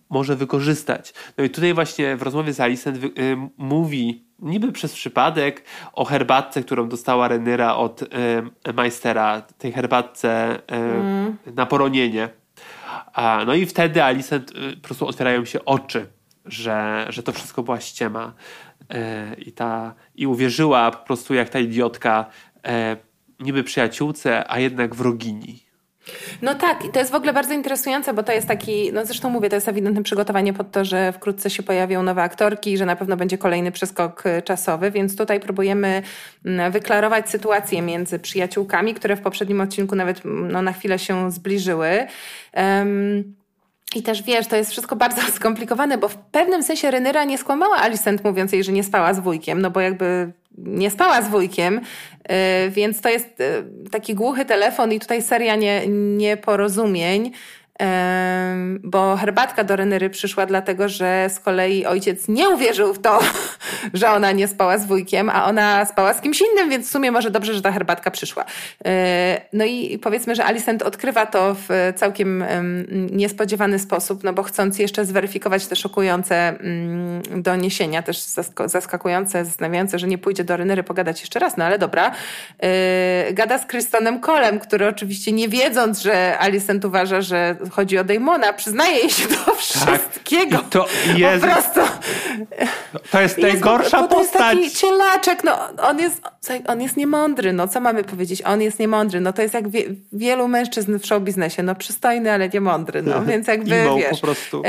może wykorzystać. No i tutaj właśnie w rozmowie z Alicent y, mówi niby przez przypadek o herbatce, którą dostała Renyra od y, Majstera, tej herbatce y, mm. na poronienie. A, no i wtedy Alicent y, po prostu otwierają się oczy, że, że to wszystko była ściema. I, ta, I uwierzyła po prostu jak ta idiotka niby przyjaciółce, a jednak wrogini. No tak, i to jest w ogóle bardzo interesujące, bo to jest taki, no zresztą mówię, to jest ewidentne przygotowanie pod to, że wkrótce się pojawią nowe aktorki i że na pewno będzie kolejny przeskok y, czasowy, więc tutaj próbujemy mm, wyklarować sytuację między przyjaciółkami, które w poprzednim odcinku nawet mm, no, na chwilę się zbliżyły. Um, i też wiesz, to jest wszystko bardzo skomplikowane, bo w pewnym sensie Renyra nie skłamała Alicent mówiąc jej, że nie spała z wujkiem, no bo jakby nie spała z wujkiem, y, więc to jest y, taki głuchy telefon i tutaj seria nie, nieporozumień bo herbatka do Renery przyszła dlatego, że z kolei ojciec nie uwierzył w to, że ona nie spała z wujkiem, a ona spała z kimś innym, więc w sumie może dobrze, że ta herbatka przyszła. E, no i powiedzmy, że Alicent odkrywa to w całkiem niespodziewany sposób, no bo chcąc jeszcze zweryfikować te szokujące mm, doniesienia, też zaskakujące, zastanawiające, że nie pójdzie do Renery pogadać jeszcze raz, no ale dobra, e, gada z Krystonem Kolem, który oczywiście nie wiedząc, że Alicent uważa, że chodzi o Damona, przyznaje się do tak. wszystkiego. Tak. To jest, po prostu. To jest najgorsza jest, postać. To jest taki cielaczek, no on jest, on jest niemądry, no co mamy powiedzieć? On jest niemądry, no to jest jak wie, wielu mężczyzn w show biznesie, no przystojny, ale niemądry, no więc jakby wiesz. po prostu.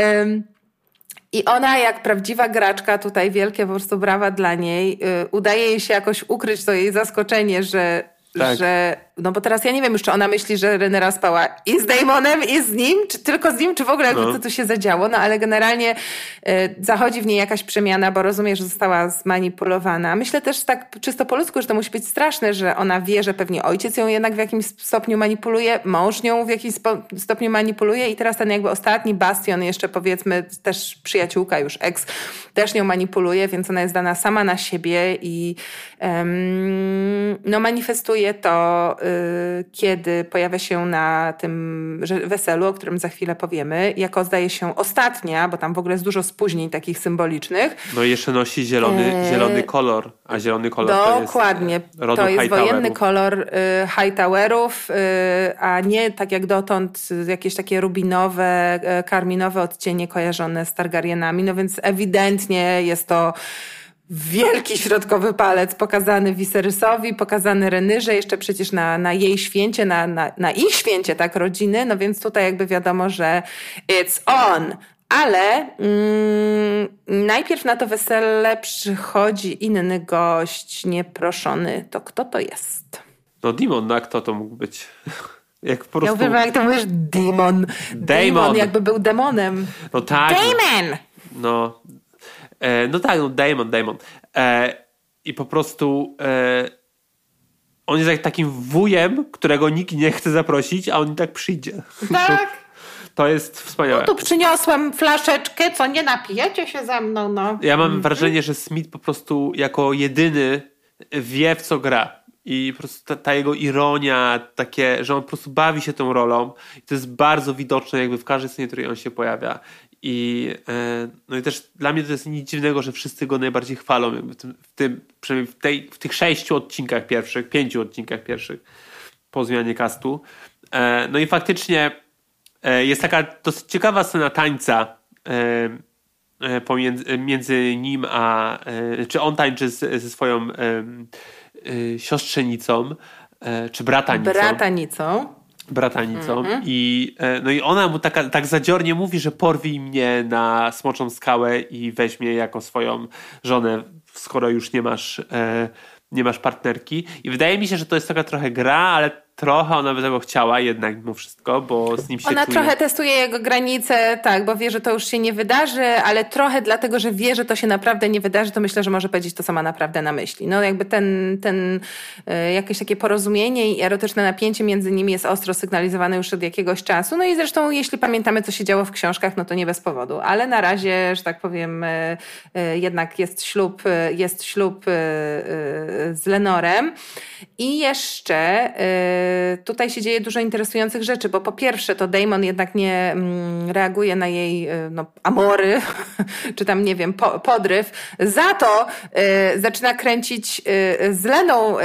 I ona, jak prawdziwa graczka, tutaj wielkie po prostu brawa dla niej, y, udaje jej się jakoś ukryć to jej zaskoczenie, że, tak. że no bo teraz ja nie wiem już, czy ona myśli, że Renera spała i z Damonem, i z nim, czy tylko z nim, czy w ogóle jakby no. co tu się zadziało, no ale generalnie y, zachodzi w niej jakaś przemiana, bo rozumie, że została zmanipulowana. Myślę też tak czysto po ludzku, że to musi być straszne, że ona wie, że pewnie ojciec ją jednak w jakimś stopniu manipuluje, mąż nią w jakimś stopniu manipuluje i teraz ten jakby ostatni bastion jeszcze powiedzmy też przyjaciółka już ex też nią manipuluje, więc ona jest dana sama na siebie i um, no manifestuje to, kiedy pojawia się na tym weselu, o którym za chwilę powiemy, jako zdaje się ostatnia, bo tam w ogóle jest dużo spóźnień takich symbolicznych. No i jeszcze nosi zielony, e... zielony kolor, a zielony kolor Dokładnie. to jest To jest wojenny kolor y, Hightowerów, y, a nie tak jak dotąd jakieś takie rubinowe, y, karminowe odcienie kojarzone z Targaryenami, no więc ewidentnie jest to wielki środkowy palec pokazany Viserysowi, pokazany Renyrze, jeszcze przecież na, na jej święcie, na, na, na ich święcie, tak, rodziny, no więc tutaj jakby wiadomo, że it's on. Ale mm, najpierw na to wesele przychodzi inny gość nieproszony. To kto to jest? No Demon, no a kto to mógł być? Jak po prostu... Ja uwielbiam, jak to mówisz, demon. Demon. jakby był demonem. No tak. Demon! No, E, no tak, no Damon, Damon. E, I po prostu e, on jest jak takim wujem, którego nikt nie chce zaprosić, a on i tak przyjdzie. Tak. To jest wspaniałe. No tu przyniosłem flaszeczkę, co nie napijecie się ze mną, no. Ja mam mm. wrażenie, że Smith po prostu jako jedyny wie w co gra. I po prostu ta, ta, jego ironia, takie, że on po prostu bawi się tą rolą. I to jest bardzo widoczne jakby w każdej scenie, w której on się pojawia. I, e, no i też dla mnie to jest nic dziwnego, że wszyscy go najbardziej chwalą w tym, w tym przynajmniej w, tej, w tych sześciu odcinkach pierwszych, pięciu odcinkach pierwszych po zmianie castu. E, no i faktycznie e, jest taka dosyć ciekawa scena tańca pomiędzy, między nim a czy on tańczy z, ze swoją siostrzenicą czy bratanicą. Bratanicą bratanicą mm -hmm. i, e, no i ona mu taka, tak zadziornie mówi, że porwij mnie na smoczą skałę i weźmie jako swoją żonę, skoro już nie masz, e, nie masz partnerki. I wydaje mi się, że to jest taka trochę gra, ale trochę ona by tego chciała jednak mimo wszystko, bo z nim się Ona czuje... trochę testuje jego granice, tak, bo wie, że to już się nie wydarzy, ale trochę dlatego, że wie, że to się naprawdę nie wydarzy, to myślę, że może powiedzieć to, co ma naprawdę na myśli. No jakby ten, ten y, jakieś takie porozumienie i erotyczne napięcie między nimi jest ostro sygnalizowane już od jakiegoś czasu. No i zresztą, jeśli pamiętamy, co się działo w książkach, no to nie bez powodu. Ale na razie, że tak powiem, y, y, jednak jest ślub, jest ślub z Lenorem. I jeszcze tutaj się dzieje dużo interesujących rzeczy, bo po pierwsze to Damon jednak nie mm, reaguje na jej y, no, amory, czy tam nie wiem, po, podryw. Za to y, zaczyna kręcić y, z Leną y,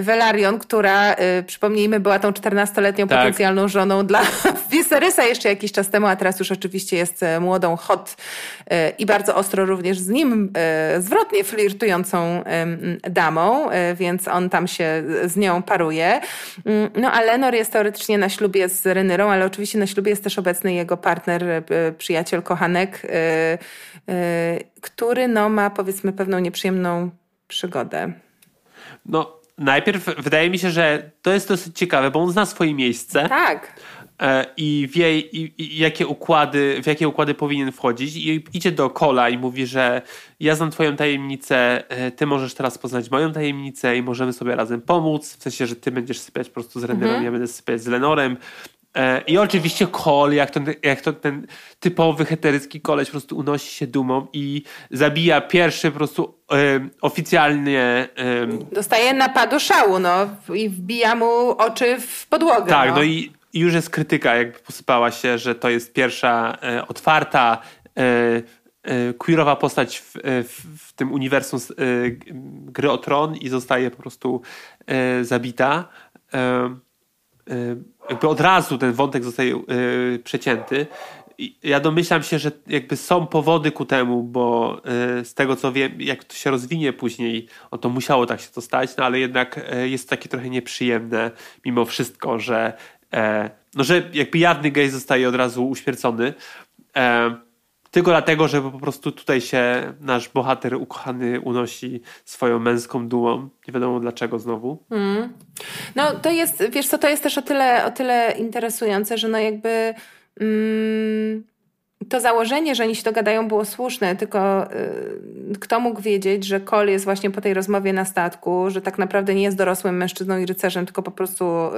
Velarion, która, y, przypomnijmy, była tą 14-letnią tak. potencjalną żoną dla Viserysa jeszcze jakiś czas temu, a teraz już oczywiście jest y, młodą, hot i bardzo ostro również z nim zwrotnie flirtującą damą, więc on tam się z nią paruje. Mm, no a Lenor jest teoretycznie na ślubie z Renyrą, ale oczywiście na ślubie jest też obecny jego partner, e, przyjaciel, kochanek, e, e, który no, ma powiedzmy pewną nieprzyjemną przygodę. No, najpierw wydaje mi się, że to jest dosyć ciekawe, bo on zna swoje miejsce. Tak. E, i wie i, i jakie układy, w jakie układy powinien wchodzić i idzie do Kola i mówi, że ja znam twoją tajemnicę, e, ty możesz teraz poznać moją tajemnicę i możemy sobie razem pomóc, w sensie, że ty będziesz sypiać po prostu z Renderem, mhm. ja będę sypiać z Lenorem. E, I oczywiście Kol, jak, to, jak to ten typowy heterycki koleś po prostu unosi się dumą i zabija pierwszy po prostu um, oficjalnie... Um, Dostaje napadu szału, no i wbija mu oczy w podłogę. Tak, no, no i i już jest krytyka, jakby posypała się, że to jest pierwsza e, otwarta, e, e, queerowa postać w, w, w tym uniwersum e, gry o tron i zostaje po prostu e, zabita. E, jakby od razu ten wątek zostaje przecięty. Ja domyślam się, że jakby są powody ku temu, bo z tego co wiem, jak to się rozwinie później, o to musiało tak się to stać, no ale jednak jest takie trochę nieprzyjemne mimo wszystko, że e, no że jakby jawny gej zostaje od razu uśmiercony. E, tylko dlatego, że po prostu tutaj się nasz bohater ukochany unosi swoją męską dumą. Nie wiadomo dlaczego znowu. Mm. No to jest, wiesz co, to jest też o tyle, o tyle interesujące, że no jakby... Mm, to założenie, że oni się dogadają, było słuszne, tylko y, kto mógł wiedzieć, że Cole jest właśnie po tej rozmowie na statku, że tak naprawdę nie jest dorosłym mężczyzną i rycerzem, tylko po prostu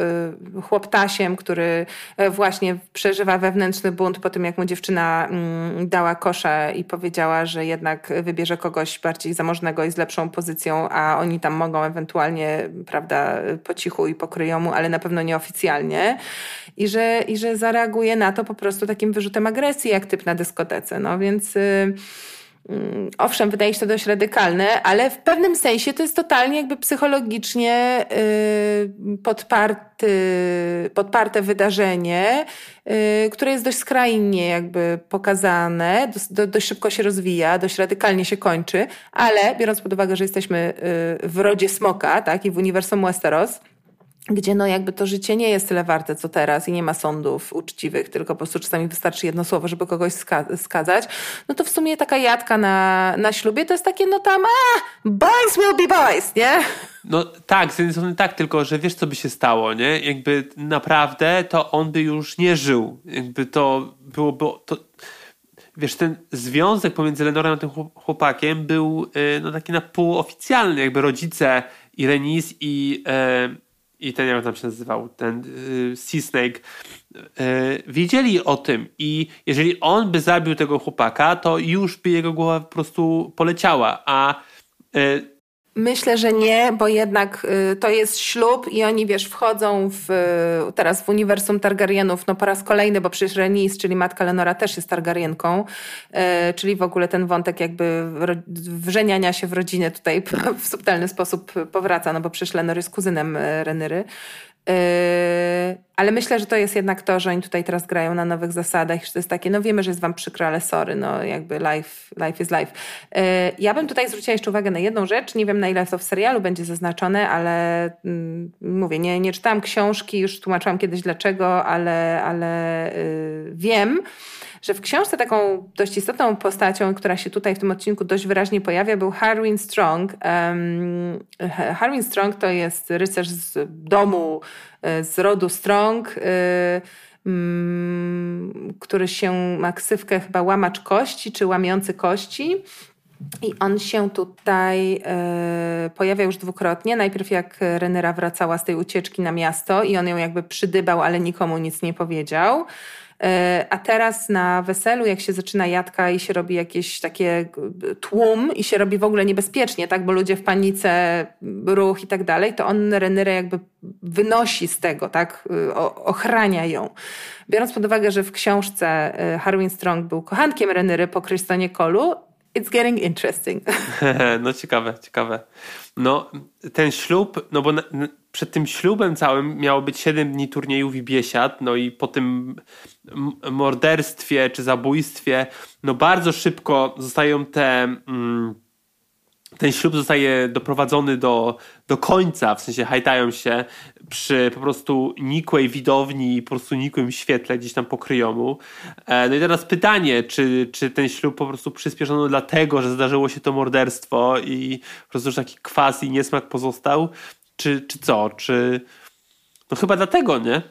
y, chłoptasiem, który y, właśnie przeżywa wewnętrzny bunt po tym, jak mu dziewczyna y, dała kosza i powiedziała, że jednak wybierze kogoś bardziej zamożnego i z lepszą pozycją, a oni tam mogą ewentualnie, prawda, po cichu i po kryjomu, ale na pewno nieoficjalnie. I że, I że zareaguje na to po prostu takim wyrzutem agresji, jak typ na dyskotece. No więc y, mm, owszem, wydaje się to dość radykalne, ale w pewnym sensie to jest totalnie jakby psychologicznie y, podparty, podparte wydarzenie, y, które jest dość skrajnie jakby pokazane, dość szybko się rozwija, dość radykalnie się kończy, ale biorąc pod uwagę, że jesteśmy w rodzie smoka, tak, i w uniwersum Westeros, gdzie no jakby to życie nie jest tyle warte co teraz i nie ma sądów uczciwych, tylko po prostu czasami wystarczy jedno słowo, żeby kogoś ska skazać, no to w sumie taka jadka na, na ślubie to jest takie no tam, a, boys will be boys, nie? No tak, z jednej strony tak, tylko że wiesz co by się stało, nie? Jakby naprawdę to on by już nie żył. Jakby to byłoby... To wiesz, ten związek pomiędzy Lenorem a tym chłopakiem był y, no, taki na pół oficjalny. Jakby rodzice i Renis i, i ten, jak tam się nazywał, ten y, Sea Snake, y, wiedzieli o tym i jeżeli on by zabił tego chłopaka, to już by jego głowa po prostu poleciała, a y, Myślę, że nie, bo jednak y, to jest ślub i oni, wiesz, wchodzą w, y, teraz w uniwersum Targaryenów, no po raz kolejny, bo przecież Rhaenys, czyli matka Lenora też jest Targaryenką, y, czyli w ogóle ten wątek jakby wrzeniania się w rodzinie tutaj w subtelny sposób powraca, no bo przecież Lenor jest kuzynem Renyry. Yy, ale myślę, że to jest jednak to, że oni tutaj teraz grają na nowych zasadach, że to jest takie, no wiemy, że jest wam przykro, ale sorry, no jakby life, life is life. Yy, ja bym tutaj zwróciła jeszcze uwagę na jedną rzecz, nie wiem na ile to w serialu będzie zaznaczone, ale mm, mówię, nie, nie czytałam książki, już tłumaczyłam kiedyś dlaczego, ale, ale yy, wiem, że w książce taką dość istotną postacią, która się tutaj w tym odcinku dość wyraźnie pojawia, był Harwin Strong. Harwin Strong to jest rycerz z domu, e, z rodu Strong, y, który się ma ksywkę chyba łamacz kości, czy łamiący kości. I on się tutaj e, pojawia już dwukrotnie. Najpierw jak Renera wracała z tej ucieczki na miasto i on ją jakby przydybał, ale nikomu nic nie powiedział. E, a teraz na weselu, jak się zaczyna jadka i się robi jakieś takie tłum i się robi w ogóle niebezpiecznie, tak, bo ludzie w panice, ruch i tak dalej, to on Renyrę jakby wynosi z tego, tak, ochrania ją. Biorąc pod uwagę, że w książce e, Harwin Strong był kochankiem Renyry po Krystonie Kolu, it's getting interesting. no ciekawe, ciekawe. No ten ślub, no bo na, przed tym ślubem całym miało być 7 dni turniejów i biesiad, no i po tym morderstwie czy zabójstwie, no bardzo szybko zostają te... Mm, ten ślub zostaje doprowadzony do, do końca, w sensie hajtają się przy po prostu nikłej widowni i po prostu nikłym świetle gdzieś tam po kryjomu. E, no i teraz pytanie, czy, czy ten ślub po prostu przyspieszono dlatego, że zdarzyło się to morderstwo i po prostu już taki kwas i niesmak pozostał, czy, czy co? Czy... No chyba dlatego, nie?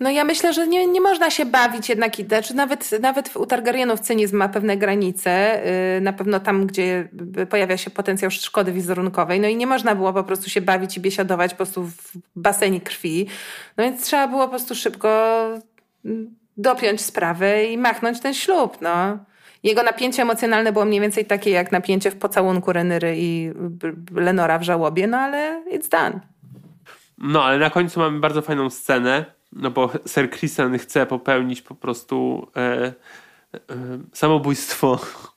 No ja myślę, że nie, nie można się bawić jednak, znaczy nawet, nawet u Targaryenów cynizm ma pewne granice, yy, na pewno tam, gdzie pojawia się potencjał szkody wizerunkowej, no i nie można było po prostu się bawić i biesiadować po prostu w basenie krwi, no więc trzeba było po prostu szybko mm, dopiąć sprawę i machnąć ten ślub, no. Jego napięcie emocjonalne było mniej więcej takie jak napięcie w pocałunku Renyry i Lenora w żałobie, no ale it's done. No, ale na końcu mamy bardzo fajną scenę, no bo Sir Christian chce popełnić po prostu e, e, samobójstwo.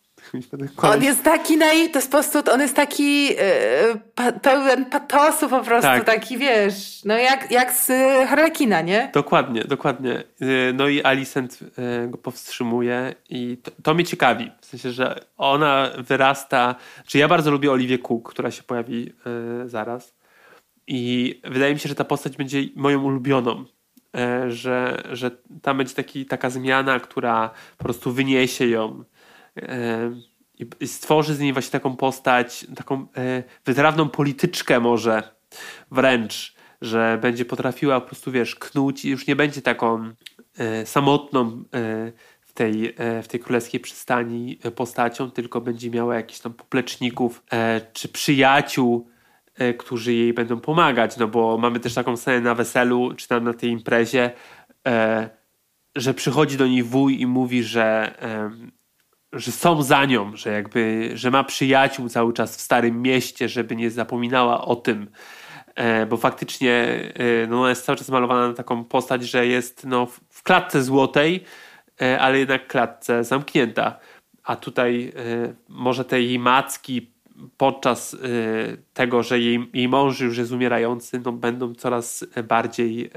On jest taki naj... To jest po prostu, on jest taki e, pełen patosu po prostu, tak. taki wiesz, no jak, jak z Harlekina, nie? Dokładnie, dokładnie. E, no i Alicent e, go powstrzymuje i to, to mnie ciekawi. W sensie, że ona wyrasta... Czy ja bardzo lubię Oliwię Cook, która się pojawi zaraz. I wydaje mi się, że ta postać będzie moją ulubioną że, że tam będzie taki, taka zmiana, która po prostu wyniesie ją e, i stworzy z niej właśnie taką postać, taką wytrawną polityczkę może wręcz, że będzie potrafiła po prostu, wiesz, knuć i już nie będzie taką samotną w tej, w tej królewskiej przystani postacią, tylko będzie miała jakichś tam popleczników czy przyjaciół, E, którzy jej będą pomagać, no bo mamy też taką scenę na weselu, czy tam na tej imprezie, e, że przychodzi do niej wuj i mówi, że, e, że są za nią, że jakby, że ma przyjaciół cały czas w Starym Mieście, żeby nie zapominała o tym, bo faktycznie no ona jest cały czas malowana na taką postać, że jest no, w klatce złotej, ale jednak klatce zamknięta. A tutaj może te jej macki podczas y, tego, że jej, jej mąż już jest umierający, no, będą coraz bardziej y,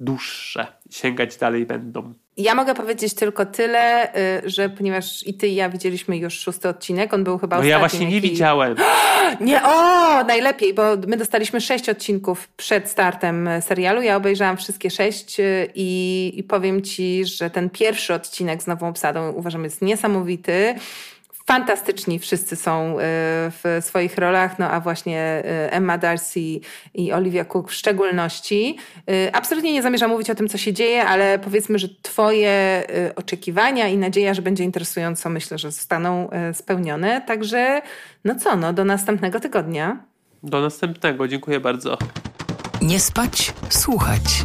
dłuższe. Sięgać dalej będą. Ja mogę powiedzieć tylko tyle, y, że ponieważ i ty i ja widzieliśmy już szósty odcinek, on był chyba no ostatni. ja właśnie nie widziałem. Nie, o, najlepiej, bo my dostaliśmy sześć odcinków przed startem serialu. Ja obejrzałam wszystkie sześć i, i powiem ci, że ten pierwszy odcinek z nową obsadą uważam jest niesamowity fantastyczni wszyscy są y, w swoich rolach, no a właśnie y, Emma Darcy i Olivia Cook w szczególności. Y, absolutnie nie zamierzam mówić o tym, co się dzieje, ale powiedzmy, że twoje oczekiwania i nadzieja, że będzie interesująco, myślę, że zostaną spełnione. Także no co, no do następnego tygodnia. Do następnego, dziękuję bardzo. Nie spać, słuchać.